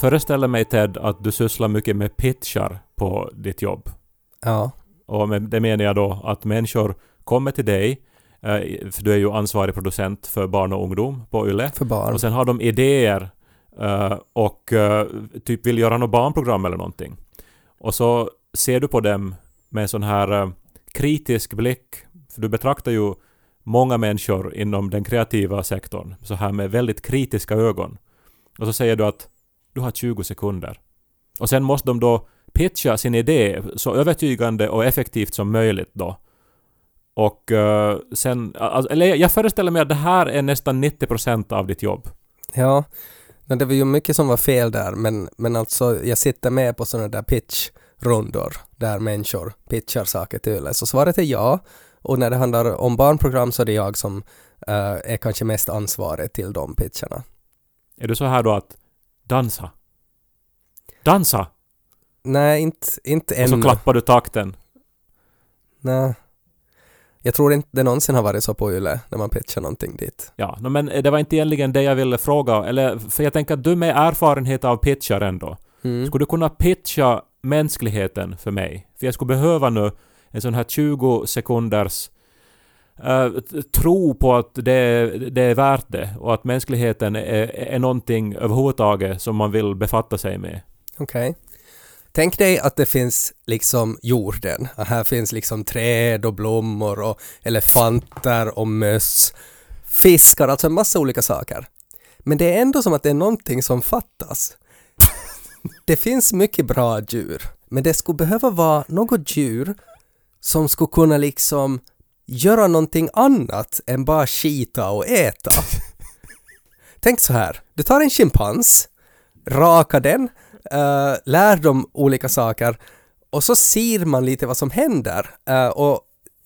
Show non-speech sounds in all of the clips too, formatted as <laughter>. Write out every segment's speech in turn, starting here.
Jag föreställer mig Ted att du sysslar mycket med pitchar på ditt jobb. Ja. Och med det menar jag då att människor kommer till dig, eh, för du är ju ansvarig producent för barn och ungdom på YLE. För barn. Och sen har de idéer eh, och eh, typ vill göra något barnprogram eller någonting. Och så ser du på dem med en sån här kritisk blick. För du betraktar ju många människor inom den kreativa sektorn så här med väldigt kritiska ögon. Och så säger du att du har 20 sekunder. Och sen måste de då pitcha sin idé så övertygande och effektivt som möjligt då. Och eh, sen, alltså, eller jag föreställer mig att det här är nästan 90% av ditt jobb. Ja. Men det var ju mycket som var fel där men, men alltså jag sitter med på sådana där pitchrundor där människor pitchar saker till. Så svaret är ja. Och när det handlar om barnprogram så är det jag som eh, är kanske mest ansvarig till de pitcharna. Är du så här då att dansa? Dansa! Nej, inte, inte Och så klappar du takten. Nej. Jag tror inte det någonsin har varit så på Yle när man pitchar någonting dit. Ja, no, men det var inte egentligen det jag ville fråga, eller för jag tänker att du med erfarenhet av pitchar ändå, Mm. skulle du kunna pitcha mänskligheten för mig? För jag skulle behöva nu en sån här 20 sekunders Eh, tro på att det, det är värt det och att mänskligheten är, är någonting överhuvudtaget som man vill befatta sig med. Okej. Tänk dig att det finns liksom jorden. Och här finns liksom träd och blommor och elefanter och möss. Fiskar, alltså en massa olika saker. Men det är ändå som att det är någonting som fattas. Det finns mycket bra djur, men det skulle behöva vara något djur som skulle kunna liksom göra någonting annat än bara skita och äta. <laughs> Tänk så här, du tar en schimpans, rakar den, uh, lär dem olika saker och så ser man lite vad som händer. Eh, och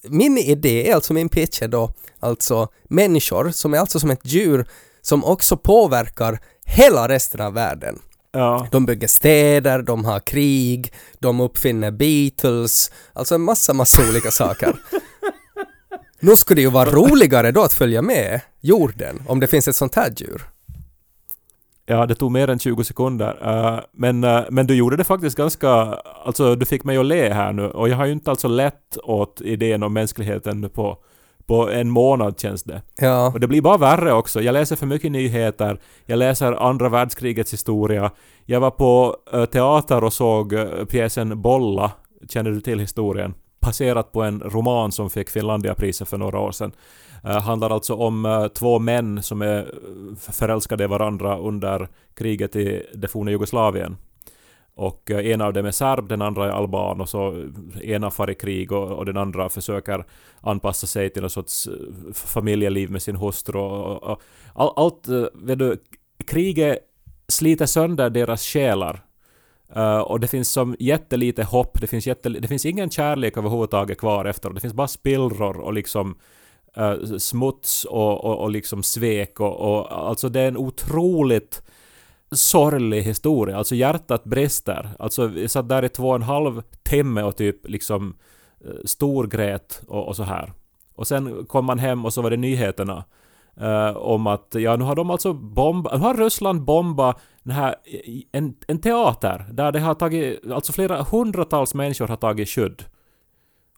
min idé, alltså min pitch är då alltså människor som är alltså som ett djur som också påverkar hela resten av världen. Ja. De bygger städer, de har krig, de uppfinner Beatles, alltså en massa, massa olika saker. <laughs> Nu skulle det ju vara roligare då att följa med jorden om det finns ett sånt här djur. Ja, det tog mer än 20 sekunder. Eh, men, eh, men du gjorde det faktiskt ganska... Alltså, du fick mig att le här nu. Och jag har ju inte alltså lett åt idén om mänskligheten på, på en månad känns det. Ja, Och det blir bara värre också. Jag läser för mycket nyheter. Jag läser andra världskrigets historia. Jag var på eh, teater och såg pjäsen Bolla. Känner du till historien? Baserat på en roman som fick Finlandiapriset för några år sedan. Uh, handlar alltså om uh, två män som är eh, förälskade i varandra under kriget i det forna Jugoslavien. Och uh, en av dem är serb, den andra är alban och så ena far i krig och, och den andra försöker anpassa sig till något sorts familjeliv med sin hustru och, och, och all, allt, vet du, kriget sliter sönder deras själar. Uh, och det finns som jättelite hopp, det finns, jättel, det finns ingen kärlek överhuvudtaget kvar efter det finns bara spillror och liksom uh, smuts och, och, och liksom svek och, och alltså det är en otroligt sorglig historia. Alltså hjärtat brister. Alltså jag satt där i två och en halv timme och typ liksom eh, storgrät och, och så här. Och sen kom man hem och så var det nyheterna eh, om att ja, nu har de alltså bombat, nu har Ryssland bombat den här, en, en teater där det har tagit, alltså flera hundratals människor har tagit skydd.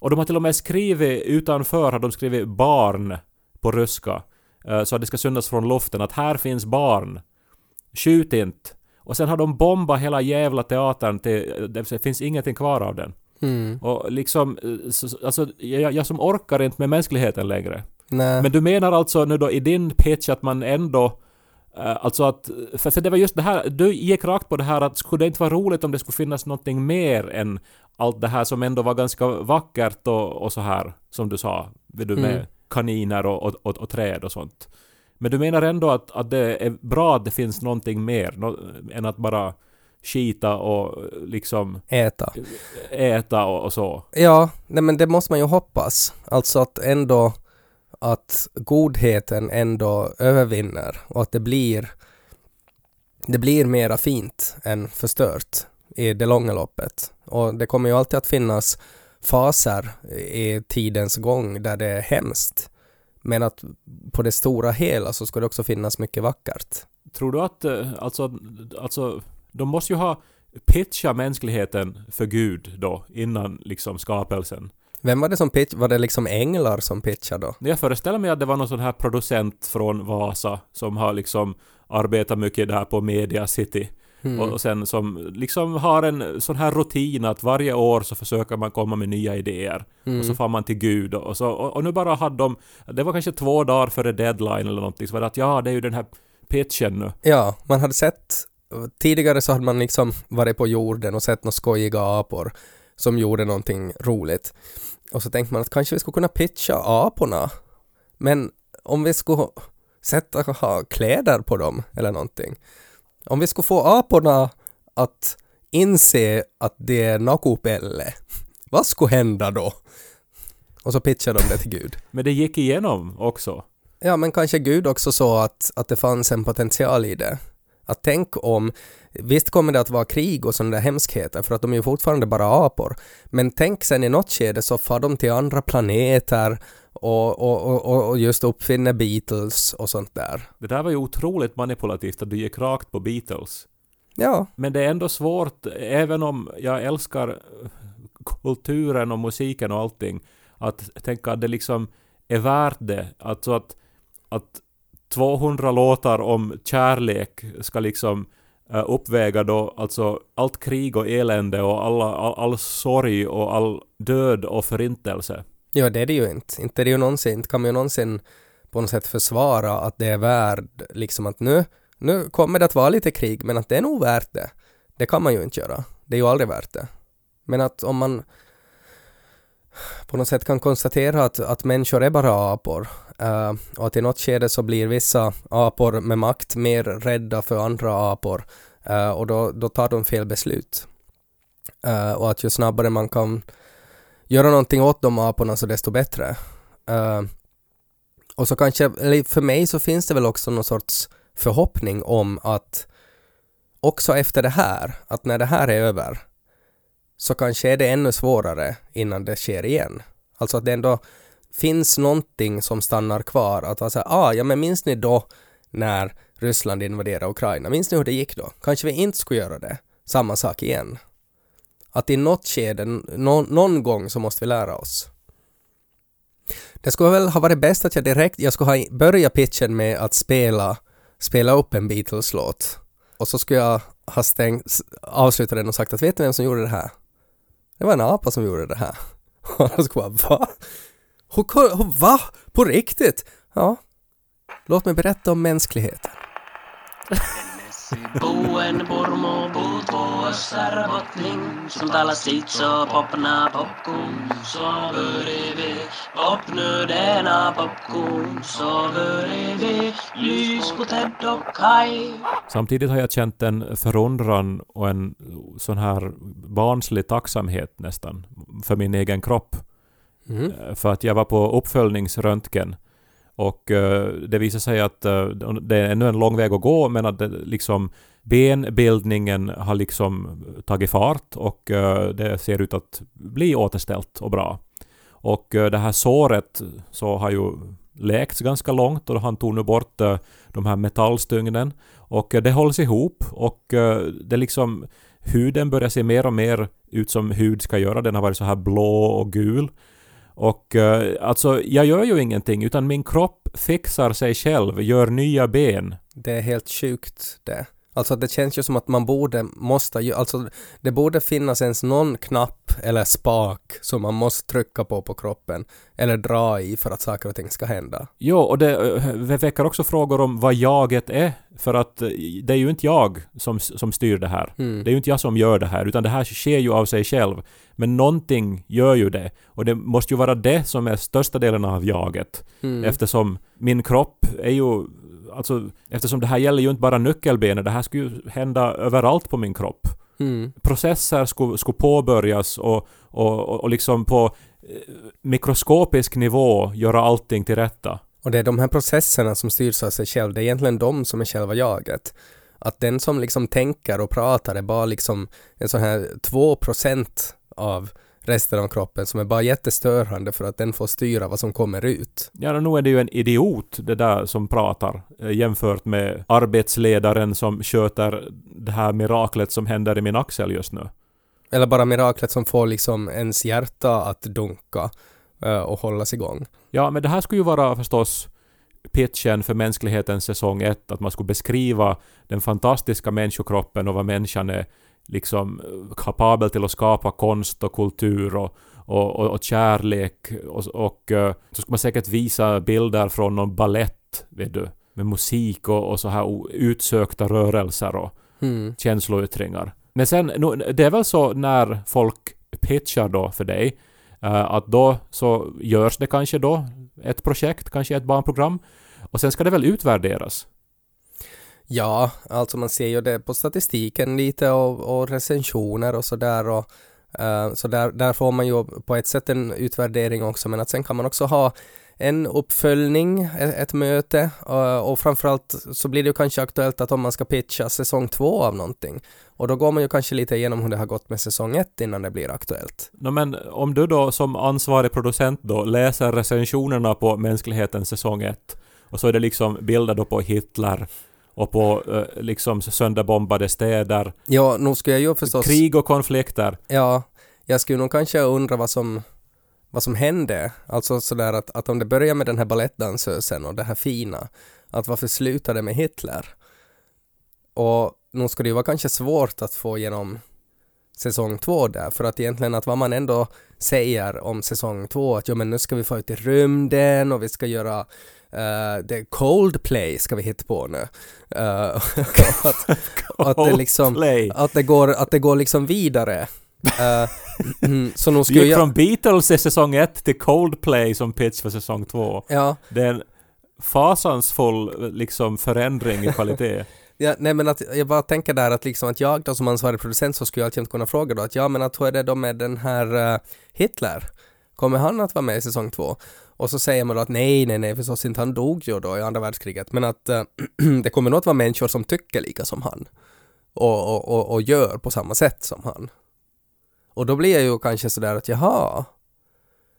Och de har till och med skrivit, utanför har de skrivit barn på ryska. eh, Så att det ska synas från luften att här finns barn. Skjut inte. Och sen har de bombat hela jävla teatern till, det finns ingenting kvar av den. mm. Och liksom, eh, så- så- alltså jag, jag som orkar inte med mänskligheten längre. Nej. Men du menar alltså nu då i din pitch att man ändå eh, Alltså att, för, för det var just det här, du gick rakt på det här att skulle det inte vara roligt om det skulle finnas någonting mer än allt det här som ändå var ganska vackert och, och så här, som du sa, du, med Mm. kaniner och, och, och, och träd och sånt. Men du menar ändå att, att det är bra att det finns någonting mer nå, än att bara skita och liksom Äta. äta och, och så. Ja, nej men det måste man ju hoppas. Alltså att ändå att godheten ändå övervinner och att det blir det blir mera fint än förstört i det långa loppet. Och det kommer ju alltid att finnas faser i tidens gång där det är hemskt. Men att på det stora hela så ska det också finnas mycket vackert. Tror du att, eh, alltså, alltså de måste ju ha pitchat mänskligheten för Gud då, innan liksom skapelsen. Vem var det som pitch? Var det liksom änglar som pitchade då? Jag föreställer mig att det var någon sån här producent från Vasa som har liksom arbetat mycket där på Media City. Mm. Och sen som liksom har en sån här rutin att varje år så försöker man komma med nya idéer. Mm. Och så får man till Gud och, så, och, och nu bara hade de, det var kanske två dagar före deadline eller någonting, så var det att ja, det är ju den här pitchen nu. Ja, man hade sett Tidigare så hade man liksom varit på jorden och sett några skojiga apor som gjorde någonting roligt. Och så tänkte man att kanske vi skulle kunna pitcha aporna. Men om vi skulle sätta ha kläder på dem eller någonting. Om vi skulle få aporna att inse att det är nakupelle, vad skulle hända då? Och så pitchade de det till Gud. Men det gick igenom också. Ja, men kanske Gud också så att, att det fanns en potential i det. Att tänk om, visst kommer det att vara krig och sådana där hemskheter för att de är ju fortfarande bara apor. Men tänk sen i något skede så far de till andra planeter och, och, och, och just uppfinner Beatles och sånt där. Det där var ju otroligt manipulativt att du gick rakt på Beatles. Ja, Men det är ändå svårt, även om jag älskar kulturen och musiken och allting, att tänka att det liksom är värt det. Alltså att, att 200 låtar om kärlek ska liksom uh, uppväga då alltså allt krig och elände och alla, all, all sorg och all död och förintelse. ja det är det ju inte. Inte är det ju någonsin, inte kan man ju någonsin på något sätt försvara att det är värd liksom att nu, nu kommer det att vara lite krig men att det är nog värt det. Det kan man ju inte göra. Det är ju aldrig värt det. Men att om man på något sätt kan konstatera att, att människor är bara apor uh, och att i något skede så blir vissa apor med makt mer rädda för andra apor uh, och då, då tar de fel beslut. Uh, och att ju snabbare man kan göra någonting åt de aporna så desto bättre. och så kanske, eller för mig så finns det väl också någon sorts förhoppning om att också efter det här, att när det här är över så kanske är det ännu svårare innan det sker igen. Alltså att det ändå finns någonting som stannar kvar. Att vara såhär, ah, ja men minns ni då när Ryssland invaderade Ukraina? Minns ni hur det gick då? Kanske vi inte skulle göra det. Samma sak igen. Att i något skede, no, någon gång så måste vi lära oss. Det skulle väl ha varit bäst att jag direkt, jag skulle ha börjat pitchen med att spela, spela upp en Beatles-låt. Och så skulle jag ha stängt, avslutat den och sagt att vet ni vem som gjorde det här? Det var en apa som gjorde det här. <laughs> Och då skulle jag bara, va? Va? På riktigt? Ja. Låt mig berätta om mänskligheten. Puuen purmu puut vuossar botling Som talar sitt så popna popcorn Så börjar vi Popnu denna popcorn Så börjar vi Lys på Ted och Kai Samtidigt har jag känt en förundran och en sån här barnslig tacksamhet nästan för min egen kropp. Mm. Eh, för att jag var på uppföljningsröntgen och uh, det visade sig att uh, det är ännu en lång väg att gå men att det, liksom benbildningen har liksom tagit fart och uh, det ser ut att bli återställt och bra. Och det här såret så har ju läkts ganska långt och han tog nu bort de här metallstygnen och det hålls ihop och det liksom huden börjar se mer och mer ut som hud ska göra. Den har varit så här blå och gul. Och eh, alltså, jag gör ju ingenting utan min kropp fixar sig själv, gör nya ben. Det är helt sjukt det. Alltså det känns ju som att man borde, måste ju, alltså det borde finnas ens någon knapp eller spak som man måste trycka på på kroppen eller dra i för att saker och ting ska hända. Jo, och det uh, väcker också frågor om vad jaget är. För att uh, det är ju inte jag som, som styr det här. Mm. Det är ju inte jag som gör det här, utan det här sker ju av sig själv. Men någonting gör ju det. Och det måste ju vara det som är största delen av jaget. Mm. Eftersom min kropp är ju... Alltså, eftersom det här gäller ju inte bara nyckelbenet, det här skulle ju hända överallt på min kropp. Mm. Processer skulle, skulle påbörjas och, och, och, liksom på eh, mikroskopisk nivå göra allting till rätta. Och det är de här processerna som styrs av sig själv, det är egentligen de som är själva jaget. Att den som liksom tänker och pratar är bara liksom en sån här 2% av resten av kroppen som är bara jättestörande för att den får styra vad som kommer ut. Ja, nu är det ju en idiot det där som pratar eh, jämfört med arbetsledaren som sköter det här miraklet som händer i min axel just nu. Eller bara miraklet som får liksom ens hjärta att dunka eh, och hållas igång. Ja, men det här skulle ju vara förstås pitchen för mänsklighetens säsong 1, att man skulle beskriva den fantastiska människokroppen och vad människan är liksom kapabel till att skapa konst och kultur och, och, och, och kärlek och, och eh, så skulle man säkert visa bilder från någon ballett, vet du, med musik och, och så här utsökta rörelser och Mm. känsloyttringar. Men sen, det är väl så när folk pitchar då för dig, eh, att då så görs det kanske då ett projekt, kanske ett barnprogram, och sen ska det väl utvärderas. Ja, alltså man ser ju det på statistiken lite och, och recensioner och sådär och uh, så där, där får man ju på ett sätt en utvärdering också men att sen kan man också ha en uppföljning, ett, ett möte och och framförallt så blir det ju kanske aktuellt att om man ska pitcha säsong två av någonting och då går man ju kanske lite igenom hur det har gått med säsong ett innan det blir aktuellt. No, men om du då som ansvarig producent då läser recensionerna på Mänsklighetens säsong ett, och så är det liksom bilder då på Hitler och på eh, liksom sönderbombade städer, Ja, nu skulle jag ju förstås... krig och konflikter. Ja, jag skulle nog kanske undra vad som, vad som hände. Alltså sådär att, att om det börjar med den här balettdansösen och det här fina, att varför slutade det med Hitler? Och nu skulle det ju vara kanske svårt att få igenom säsong två där, för att egentligen att vad man ändå säger om säsong två, att jo men nu ska vi få ut i rymden och vi ska göra uh, det Coldplay ska vi hitta på nu. Uh, <laughs> att, <laughs> att det liksom att det går, att det går liksom vidare. Eh, mm, <laughs> så Vi skulle gick jag... från Beatles i säsong 1 till Coldplay som pitch för säsong 2. Ja, Det är en fasansfull liksom förändring i kvalitet. ja, nej men att jag bara tänker där att liksom att jag då som ansvarig producent så skulle jag alltid kunna fråga då att ja men att hur är det då med den här eh, Hitler? Kommer han att vara med i säsong två? Och så säger man då att nej, nej, nej, förstås inte, han dog ju då i andra världskriget, men att äh, <clears throat> det kommer nog att vara människor som tycker lika som han och, och, och, och gör på samma sätt som han. Och då blir jag ju kanske sådär att jaha,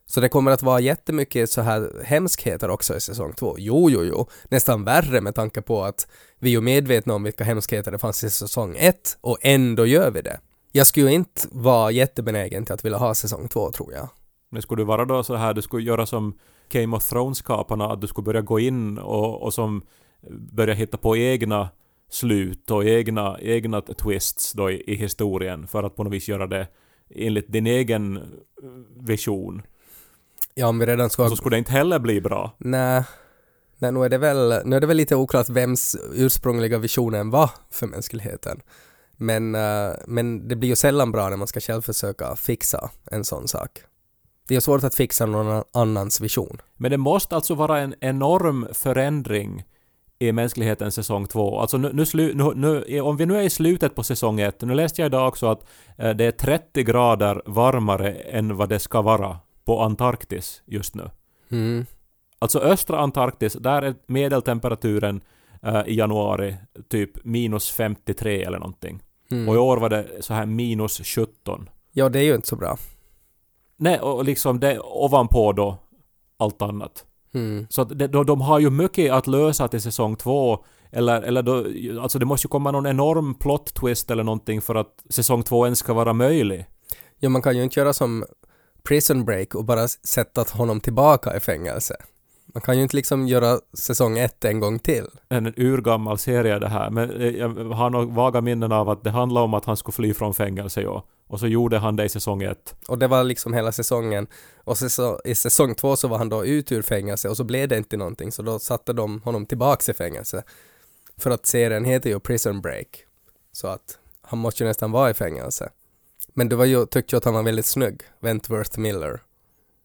så det kommer att vara jättemycket så här hemskheter också i säsong två. Jo, jo, jo, nästan värre med tanke på att vi är ju medvetna om vilka hemskheter det fanns i säsong ett och ändå gör vi det. Jag skulle ju inte vara jättebenägen till att vilja ha säsong två tror jag. Men skulle du vara då så här, du skulle göra som Game of Thrones-skaparna, att du skulle börja gå in och, och som börja hitta på egna slut och egna, egna twists då i, i historien för att på något vis göra det enligt din egen eh, vision. Ja, om vi redan ska... Så skulle det inte heller bli bra. Nej, nej nu, är det väl, nu är det väl lite oklart vems ursprungliga visionen var för mänskligheten. Men, eh, men det blir ju sällan bra när man ska själv försöka fixa en sån sak. Det är svårt att fixa någon annans vision. Men det måste alltså vara en enorm förändring i mänsklighetens säsong 2. Alltså nu, nu, slu, nu, nu, om vi nu är i slutet på säsong 1, nu läste jag idag också att eh, det är 30 grader varmare än vad det ska vara på Antarktis just nu. Mm. Alltså östra Antarktis, där är medeltemperaturen eh, i januari typ minus 53 eller någonting. Mm. Och i år var det så här minus 17. Ja, det är ju inte så bra. Nej, och liksom det ovanpå då allt annat. Mm. Så att det, de, de har ju mycket att lösa till säsong två. Eller, eller då, alltså det måste ju komma någon enorm plot twist eller någonting för att säsong två ens ska vara möjlig. Ja, man kan ju inte göra som Prison Break och bara sätta honom tillbaka i fängelse. Man kan ju inte liksom göra säsong ett en gång till. En urgammal serie det här, men eh, jag har nog vaga minnen av att det handlar om att han skulle fly från fängelse ja. Och så gjorde han det i säsong ett. Och det var liksom hela säsongen. Och så, så, i säsong två så var han då ut ur fängelse och så blev det inte någonting så då satte de honom tillbaks i fängelse. För att serien heter ju Prison Break. Så att han måste ju nästan vara i fängelse. Men du var ju, tyckte ju att han var väldigt snygg, Wentworth Miller.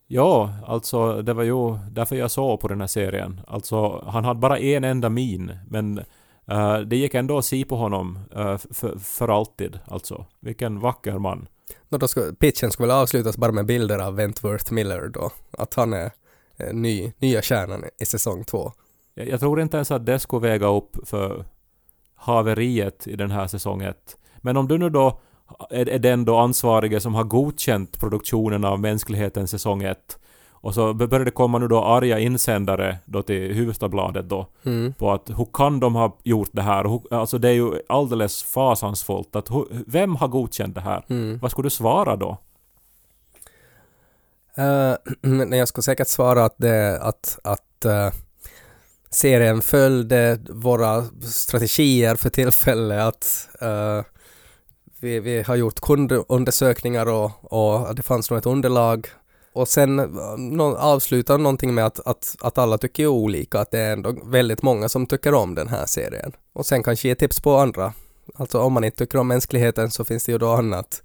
Ja, alltså det var ju därför jag såg på den här serien. Alltså han hade bara en enda min, men eh, det gick ändå att se på honom eh, för, för alltid. Alltså, vilken vacker man. Och då ska, pitchen skulle väl avslutas bara med bilder av Wentworth Miller då. Att han är eh, ny, nya kärnan i säsong två. Jag, jag tror inte ens att det skulle väga upp för haveriet i den här säsong ett. Men om du nu då är, är den då ansvarige som har godkänt produktionen av Mänskligheten säsong 1. Och så började det komma nu då arga insändare då till Hufvudstadsbladet då Mm. på att hur kan de ha gjort det här? Hur- Alltså det är ju alldeles fasansfullt att hu- vem har godkänt det här? Mm. Vad skulle du svara då? <clears throat> Uh, jag skulle säkert svara att, det, att, att eh, serien följde våra strategier för tillfället. Att eh, vi, vi har gjort kundundersökningar och, och det fanns nog ett underlag. Och sen uh, avslutar någonting med att, att, att alla tycker olika, att det är ändå väldigt många som tycker om den här serien. Och sen kanske ge tips på andra. Alltså om man inte tycker om mänskligheten så finns det ju då annat.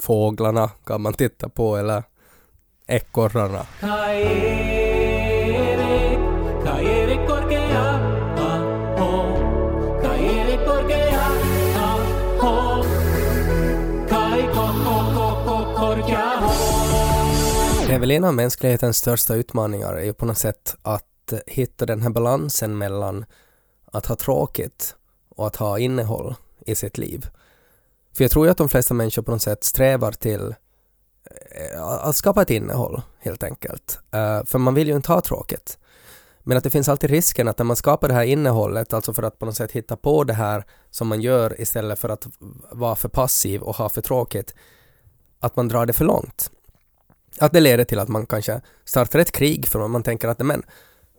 Fåglarna kan man titta på eller ekorrarna. Kai Det är väl en av mänsklighetens största utmaningar är ju på något sätt att eh, hitta den här balansen mellan att ha tråkigt och att ha innehåll i sitt liv. För jag tror ju att de flesta människor på något sätt strävar till eh, att skapa ett innehåll helt enkelt. Eh, för man vill ju inte ha tråkigt. Men att det finns alltid risken att när man skapar det här innehållet, alltså för att på något sätt hitta på det här som man gör istället för att vara för passiv och ha för tråkigt, att man drar det för långt. Att det leder till att man kanske startar ett krig för man tänker att men,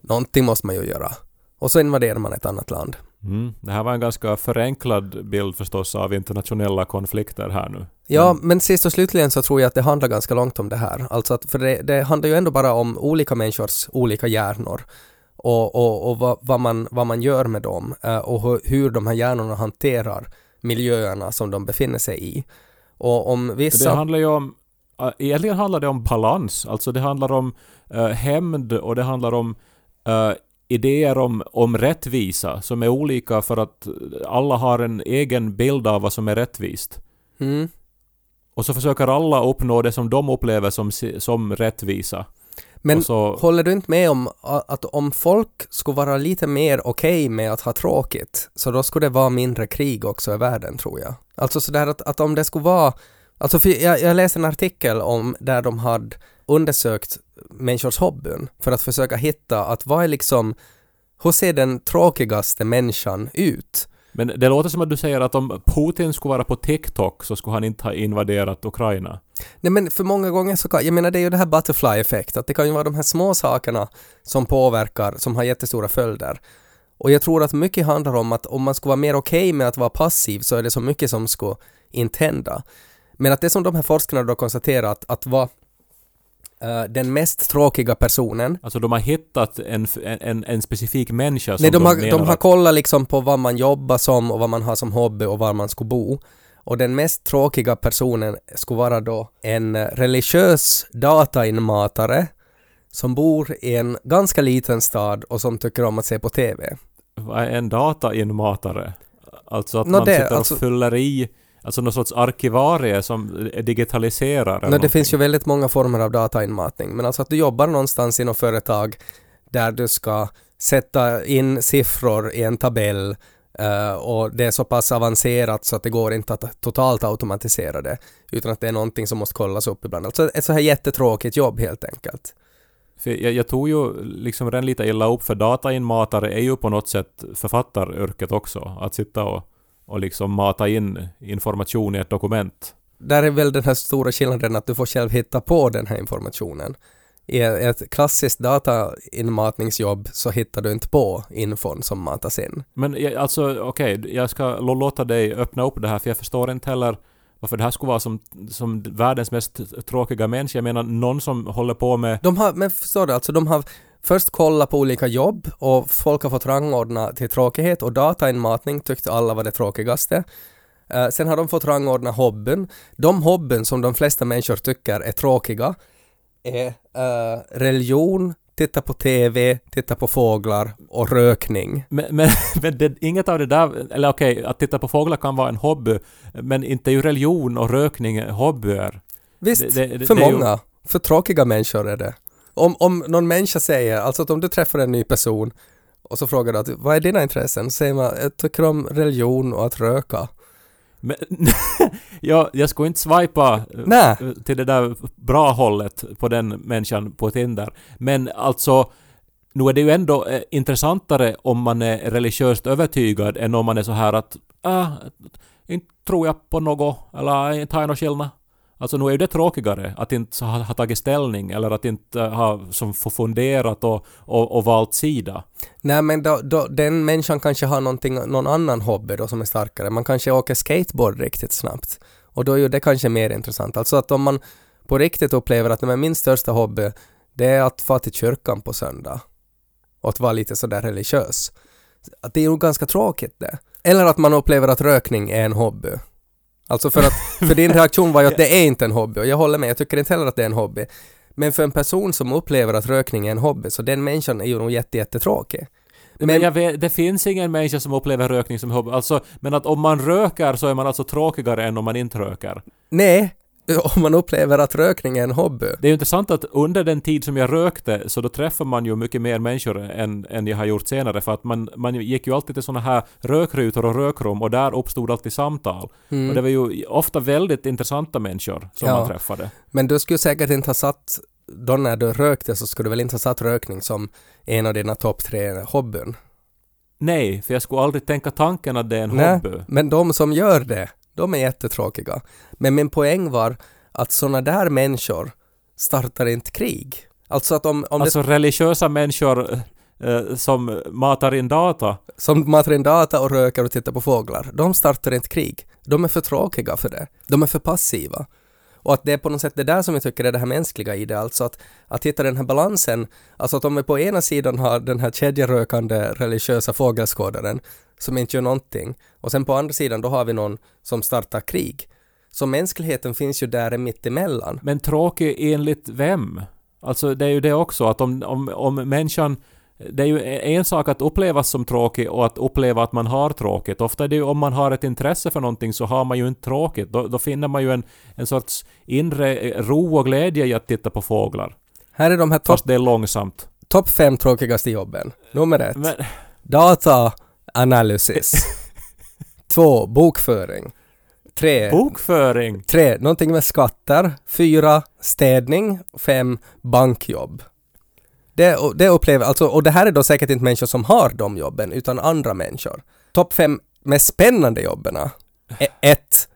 någonting måste man ju göra. Och så invaderar man ett annat land. Mm. Det här var en ganska förenklad bild förstås av internationella konflikter här nu. Ja, men sist och slutligen så tror jag att det handlar ganska långt om det här. Alltså att, för det, det handlar ju ändå bara om olika människors olika hjärnor och, och, och vad, vad, man, vad man gör med dem eh, och hur, hur de här hjärnorna hanterar miljöerna som de befinner sig i. Och om Det vissa... handlar ju om... äh, Egentligen handlar det om balans. Alltså det handlar om uh, hämnd och det handlar om äh, idéer om, om rättvisa som är olika för att alla har en egen bild av vad som är rättvist. Mm. Och så försöker alla uppnå det som de upplever som, som rättvisa. Men så, Håller du inte med om att om folk skulle vara lite mer okej med att ha tråkigt, så då skulle det vara mindre krig också i världen tror jag. Alltså sådär att, att om det skulle vara, alltså för jag, jag läste en artikel om där de hade undersökt människors hobbyn för att försöka hitta att vad är liksom, hur ser den tråkigaste människan ut? men det låter som att du säger att om Putin skulle vara på TikTok så skulle han inte ha invaderat Ukraina. Nej men för många gånger så kan, jag menar det är ju det här butterfly effekt, att det kan ju vara de här små sakerna som påverkar, som har jättestora följder. Och jag tror att mycket handlar om att om man skulle vara mer okej med att vara passiv så är det så mycket som skulle inte hända. Men att det som de här forskarna då konstaterar att, att vara eh, den mest tråkiga personen Alltså de har hittat en, en, en specifik människa som Nej, de, har, menar de har kollat liksom på vad man jobbar som och vad man har som hobby och var man skulle bo. Och den mest tråkiga personen skulle vara då en eh, religiös datainmatare som bor i en ganska liten stad och som tycker om att se på TV. Vad är en datainmatare? Alltså att Nå, man det- sitter och alltså- fyller i, alltså någon sorts arkivarie som digitaliserar Men det finns ju väldigt många former av datainmatning, men alltså att du jobbar någonstans i något företag där du ska sätta in siffror i en tabell eh, och det är så pass avancerat så att det går inte att totalt automatisera det, utan att det är någonting som måste kollas upp ibland. Alltså ett så här jättetråkigt jobb helt enkelt. För jag, jag tog ju liksom redan lite illa upp för datainmatare är ju på något sätt författaryrket också. Att sitta och, och liksom mata in information i ett dokument. Där är väl den här stora skillnaden att du får själv hitta på den här informationen. I ett klassiskt datainmatningsjobb så hittar du inte på infon som matas in. Men jag, alltså okej, jag ska låta dig öppna upp det här för jag förstår inte heller varför det här skulle vara som, som världens mest tråkiga människa. Jag menar någon som håller på med De har, men förstår du, alltså de har först kollat på olika jobb och folk har fått rangordna till tråkighet och datainmatning tyckte alla var det tråkigaste. Eh, sen har de fått rangordna hobbyn. De hobbyn som de flesta människor tycker är tråkiga är eh, religion, titta på TV, titta på fåglar och rökning. Men, men, <laughs> men det, inget av det där, eller okej, att titta på fåglar kan vara en hobby, men inte ju religion och rökning hobbyer. Visst, Det- det- för är ju- många. För tråkiga människor är det. Om, om någon människa säger, alltså att om du träffar en ny person och så frågar du att vad är dina intressen? Så säger man, jag tycker om religion och att röka. Men, <laughs> ja, jag skulle inte swipa eh, Nej. till det där bra hållet på den människan på Tinder. Men alltså, nu är det ju ändå eh, intressantare om man är religiöst övertygad än om man är så här att ah, inte tror jag på något, eller inte har jag någon skillnad. Alltså nu är ju det tråkigare att inte ha, ha tagit ställning eller att inte äh, ha som få funderat och, och, och valt sida. Nej men då, då, den människan kanske har någon annan hobby då som är starkare. Man kanske åker skateboard riktigt snabbt. Och då är ju det kanske mer intressant. Alltså att om man på riktigt upplever att men min största hobby det är att få till kyrkan på söndag. Och att vara lite sådär religiös. Att det är ju ganska tråkigt det. Eller att man upplever att rökning är en hobby. Alltså för att, för din reaktion var ju att <laughs> det är inte en hobby och jag håller med, jag tycker inte heller att det är en hobby. Men för en person som upplever att rökning är en hobby, så den människan är ju nog jätte, jättetråkig. Men, Men- vet, det finns ingen människa som upplever rökning som hobby. Alltså, men att om man röker så är man alltså tråkigare än om man inte röker. Nej, <laughs> om man upplever att rökning är en hobby. Det är ju intressant att under den tid som jag rökte så då träffar man ju mycket mer människor än, än jag har gjort senare för att man, man gick ju alltid till såna här rökrutor och rökrum och där uppstod alltid samtal. Och det var ju ofta väldigt intressanta människor som Ja. man träffade. Men du skulle säkert inte ha satt, då när du rökte så skulle du väl inte ha satt rökning som en av dina topp tre hobbyn? Nej, för jag skulle aldrig tänka tanken att det är en Nej, hobby. men de som gör det, de är jättetråkiga. Men min poäng var att sådana där människor startar inte krig. Alltså att om, om Alltså religiösa människor eh, som matar in data. det, som matar in data och röker och tittar på fåglar, de startar inte krig. De är för tråkiga för det. De är för passiva. Och att det är på något sätt det där som jag tycker är det här mänskliga i det, alltså att, att hitta den här balansen, alltså att om vi på ena sidan har den här kedjerökande religiösa fågelskådaren som inte gör någonting och sen på andra sidan då har vi någon som startar krig. Så mänskligheten finns ju där mitt emellan. Men tråkig enligt vem? Alltså det är ju det också att om, om, om människan det är ju en sak att upplevas som tråkig och att uppleva att man har tråkigt. Ofta är det ju om man har ett intresse för någonting så har man ju inte tråkigt. Då, då finner man ju en, en sorts inre eh, ro och glädje i att titta på fåglar. Här är de här topp Fast det är långsamt. top fem tråkigaste jobben. Nummer ett. Men, Data analysis. <laughs> Två, bokföring. Tre, bokföring! tre, någonting med skatter. Fyra, städning. Fem, bankjobb. Det, och- det upplever, alltså, och det här är då säkert inte människor som har de jobben, utan andra människor. Topp fem mest spännande jobben. E- ett,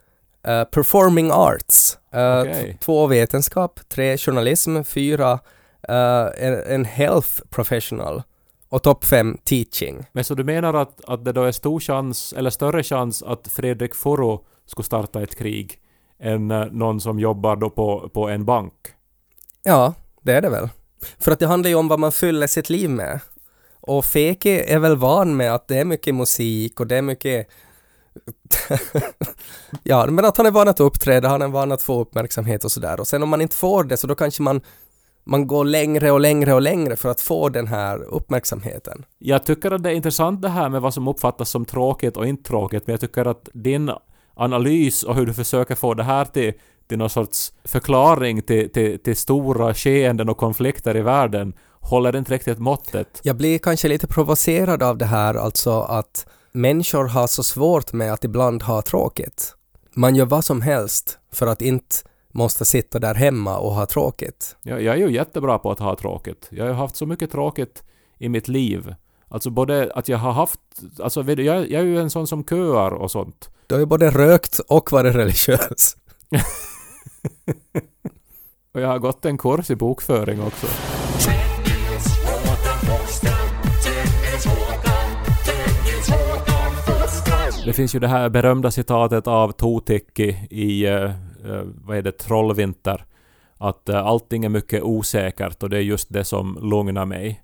eh, performing arts. Eh, Okej. t- Två, vetenskap. Tre, journalism. Fyra, eh, en, en health professional. Och topp fem, teaching. Men så du menar att, att det då är stor chans, eller större chans att Fredrik Foro skulle starta ett krig än eh, någon som jobbar då på, på en bank? Ja, det är det väl. För att det handlar ju om vad man fyller sitt liv med. Och Feki är väl van med att det är mycket musik och det är mycket <laughs> ja, men att han är van att uppträda, han är van att få uppmärksamhet och sådär. Och sen om man inte får det så då kanske man, man går längre och längre och längre för att få den här uppmärksamheten. Jag tycker att det är intressant det här med vad som uppfattas som tråkigt och inte tråkigt, men jag tycker att din analys och hur du försöker få det här till, till någon sorts förklaring till, till, till stora skeenden och konflikter i världen håller inte riktigt måttet. Jag blir kanske lite provocerad av det här, alltså att människor har så svårt med att ibland ha tråkigt. Man gör vad som helst för att inte måste sitta där hemma och ha tråkigt. Jag, jag är ju jättebra på att ha tråkigt. Jag har haft så mycket tråkigt i mitt liv. Alltså både att jag har haft... Alltså jag, jag är ju en sån som köar och sånt. Du har ju både rökt och varit religiös. <laughs> Och jag har gått en kurs i bokföring också. Det finns ju det här berömda citatet av Totikki i, uh, vad är det, Trollvinter. Att uh, allting är mycket osäkert och det är just det som lugnar mig.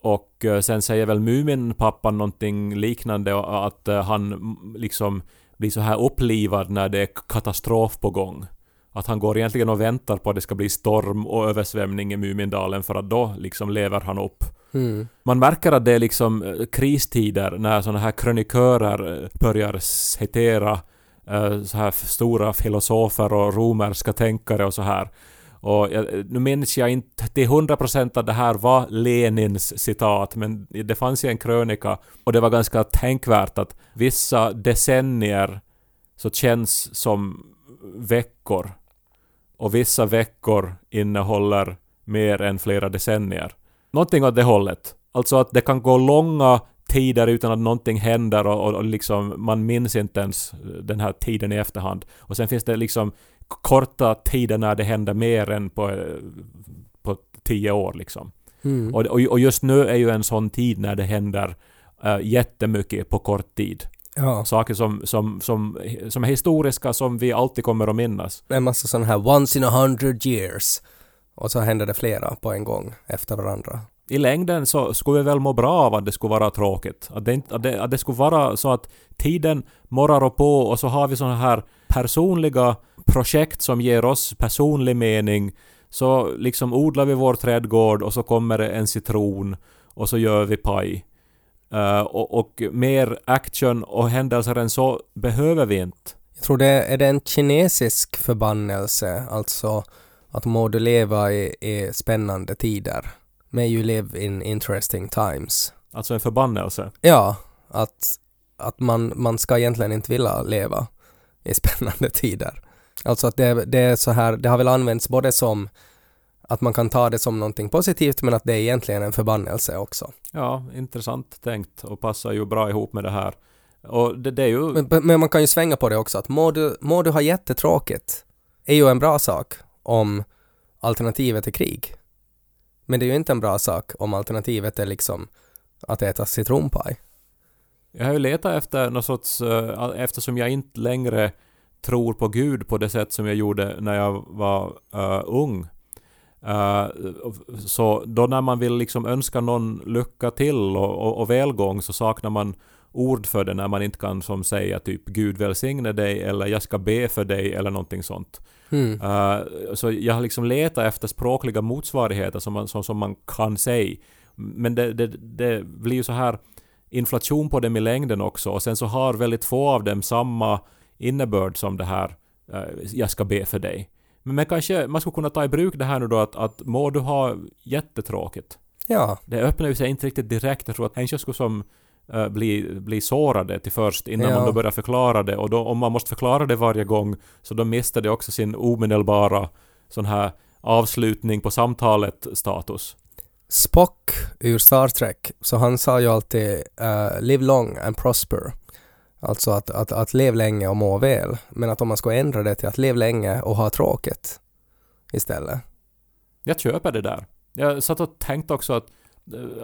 Och uh, sen säger väl Muminpappan någonting liknande att han liksom blir så här upplivad när det är katastrof på gång. Att han går egentligen och väntar på att det ska bli storm och översvämning i Mumindalen för att då liksom lever han upp. Mm. Man märker att det är liksom eh, kristider när såna här krönikörer eh, börjar citera eh, Eh, så här stora filosofer och romerska tänkare och så här. Och jag, nu minns jag inte till 100% att det här var Lenins citat, men det fanns ju en krönika och det var ganska tänkvärt att vissa decennier så känns som veckor. Och vissa veckor innehåller mer än flera decennier. Någonting åt det hållet. Alltså att det kan gå långa tider utan att någonting händer och, och, och liksom man minns inte ens den här tiden i efterhand. Och sen finns det liksom korta tider när det händer mer än på, eh, på tio år liksom. Mm. Och, och, och just nu är ju en sån tid när det händer uh, jättemycket på kort tid. Ja, Saker som, som, som, som är historiska, som vi alltid kommer att minnas. en massa sådana här once in a hundred years. Och så händer det flera på en gång efter varandra. I längden så skulle vi väl må bra av att det skulle vara tråkigt. Att det, inte, att det, att det skulle vara så att tiden morrar och på och så har vi sådana här personliga projekt som ger oss personlig mening. Så liksom odlar vi vår trädgård och så kommer det en citron och så gör vi paj. Uh, och, och mer action och händelser än så behöver vi inte. Jag tror det är det en kinesisk förbannelse, alltså att må du leva i, i spännande tider. May you live in interesting times. Alltså en förbannelse. Ja, att, att man, man ska egentligen inte vilja leva i <laughs> spännande tider. Alltså att det, det är så här, det har väl använts både som att man kan ta det som någonting positivt men att det är egentligen en förbannelse också. Ja, intressant tänkt och passar ju bra ihop med det här. Och det, det är ju... Men, men man kan ju svänga på det också att må du, må du ha jättetråkigt är ju en bra sak om alternativet är krig. Men det är ju inte en bra sak om alternativet är liksom att äta citronpaj. Jag har ju letat efter något sorts, eh, eftersom jag inte längre tror på Gud på det sätt som jag gjorde när jag var uh, ung. Uh, så då när man vill liksom önska någon lycka till och, och, och välgång så saknar man ord för det när man inte kan som säga typ Gud välsigne dig eller jag ska be för dig eller någonting sånt. Mm. Eh, så jag har liksom letat efter språkliga motsvarigheter som man, som, som man kan säga. Men det, det, det blir ju så här inflation på dem i längden också och sen så har väldigt få av dem samma innebörd som det här eh, jag ska be för dig. Men, kanske man skulle kunna ta i bruk det här nu då att, att må du ha jättetråkigt. Ja, Det öppnar ju sig inte riktigt direkt. Jag tror att människor skulle som uh, bli, bli sårade till först innan Ja. man då börjar förklara det. Och då, om man måste förklara det varje gång så då mister det också sin omedelbara sån här avslutning på samtalet status. Spock ur Star Trek, så han sa ju alltid uh, “live long and prosper”. Alltså att, att, att leva länge och må väl. Men att om man ska ändra det till att leva länge och ha tråkigt istället. Jag köper det där. Jag satt och tänkte också att eh,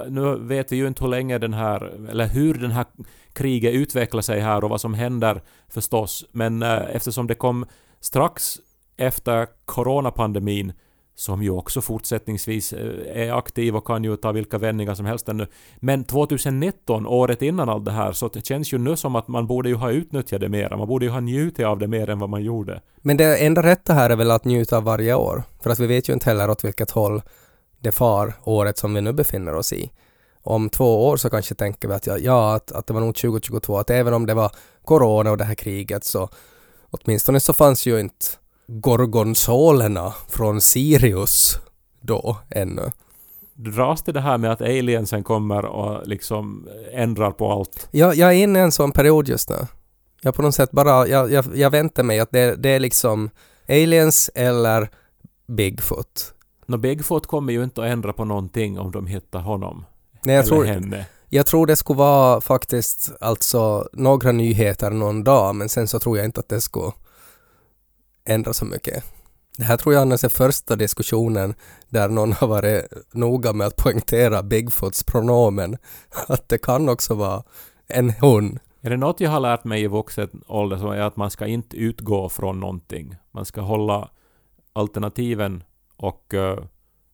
nu vet vi ju inte hur länge den här, eller hur den här kriget utvecklar sig här och vad som händer förstås. Men eh, eftersom det kom strax efter coronapandemin som ju också fortsättningsvis eh, är aktiv och kan ju ta vilka vändningar som helst ännu. Men 2019, året innan allt det här, så det känns ju nu som att man borde ju ha utnyttjat det mer. Man borde ju ha njutit av det mer än vad man gjorde. Men det enda rätta här är väl att njuta av varje år. För att vi vet ju inte heller åt vilket håll det far året som vi nu befinner oss i. Om två år så kanske tänker vi att ja, ja att, att det var nog 2022, att även om det var corona och det här kriget så åtminstone så fanns ju inte gorgonzolerna från Sirius då ännu. Dras det det här med att aliensen kommer och liksom ändrar på allt? Jag, jag är inne i en sån period just nu. Jag på något sätt bara, jag, jag, jag väntar mig att det, det är liksom aliens eller Bigfoot. Nå, Bigfoot kommer ju inte att ändra på någonting om de hittar honom. Nej, jag eller tror, henne. Jag tror det skulle vara faktiskt alltså några nyheter någon dag men sen så tror jag inte att det skulle ändra så mycket. Det här tror jag annars är första diskussionen där någon har varit noga med att poängtera Bigfoots pronomen. <laughs> Att det kan också vara en hon. Är det något jag har lärt mig i vuxen ålder så är att man ska inte utgå från någonting. Man ska hålla alternativen och eh,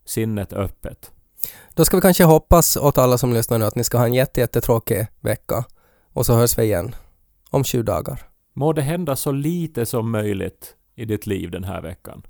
sinnet öppet. Då ska vi kanske hoppas åt alla som lyssnar nu att ni ska ha en jätte, jättetråkig vecka. Och så hörs vi igen om 20 dagar. Må det hända så lite som möjligt i ditt liv den här veckan.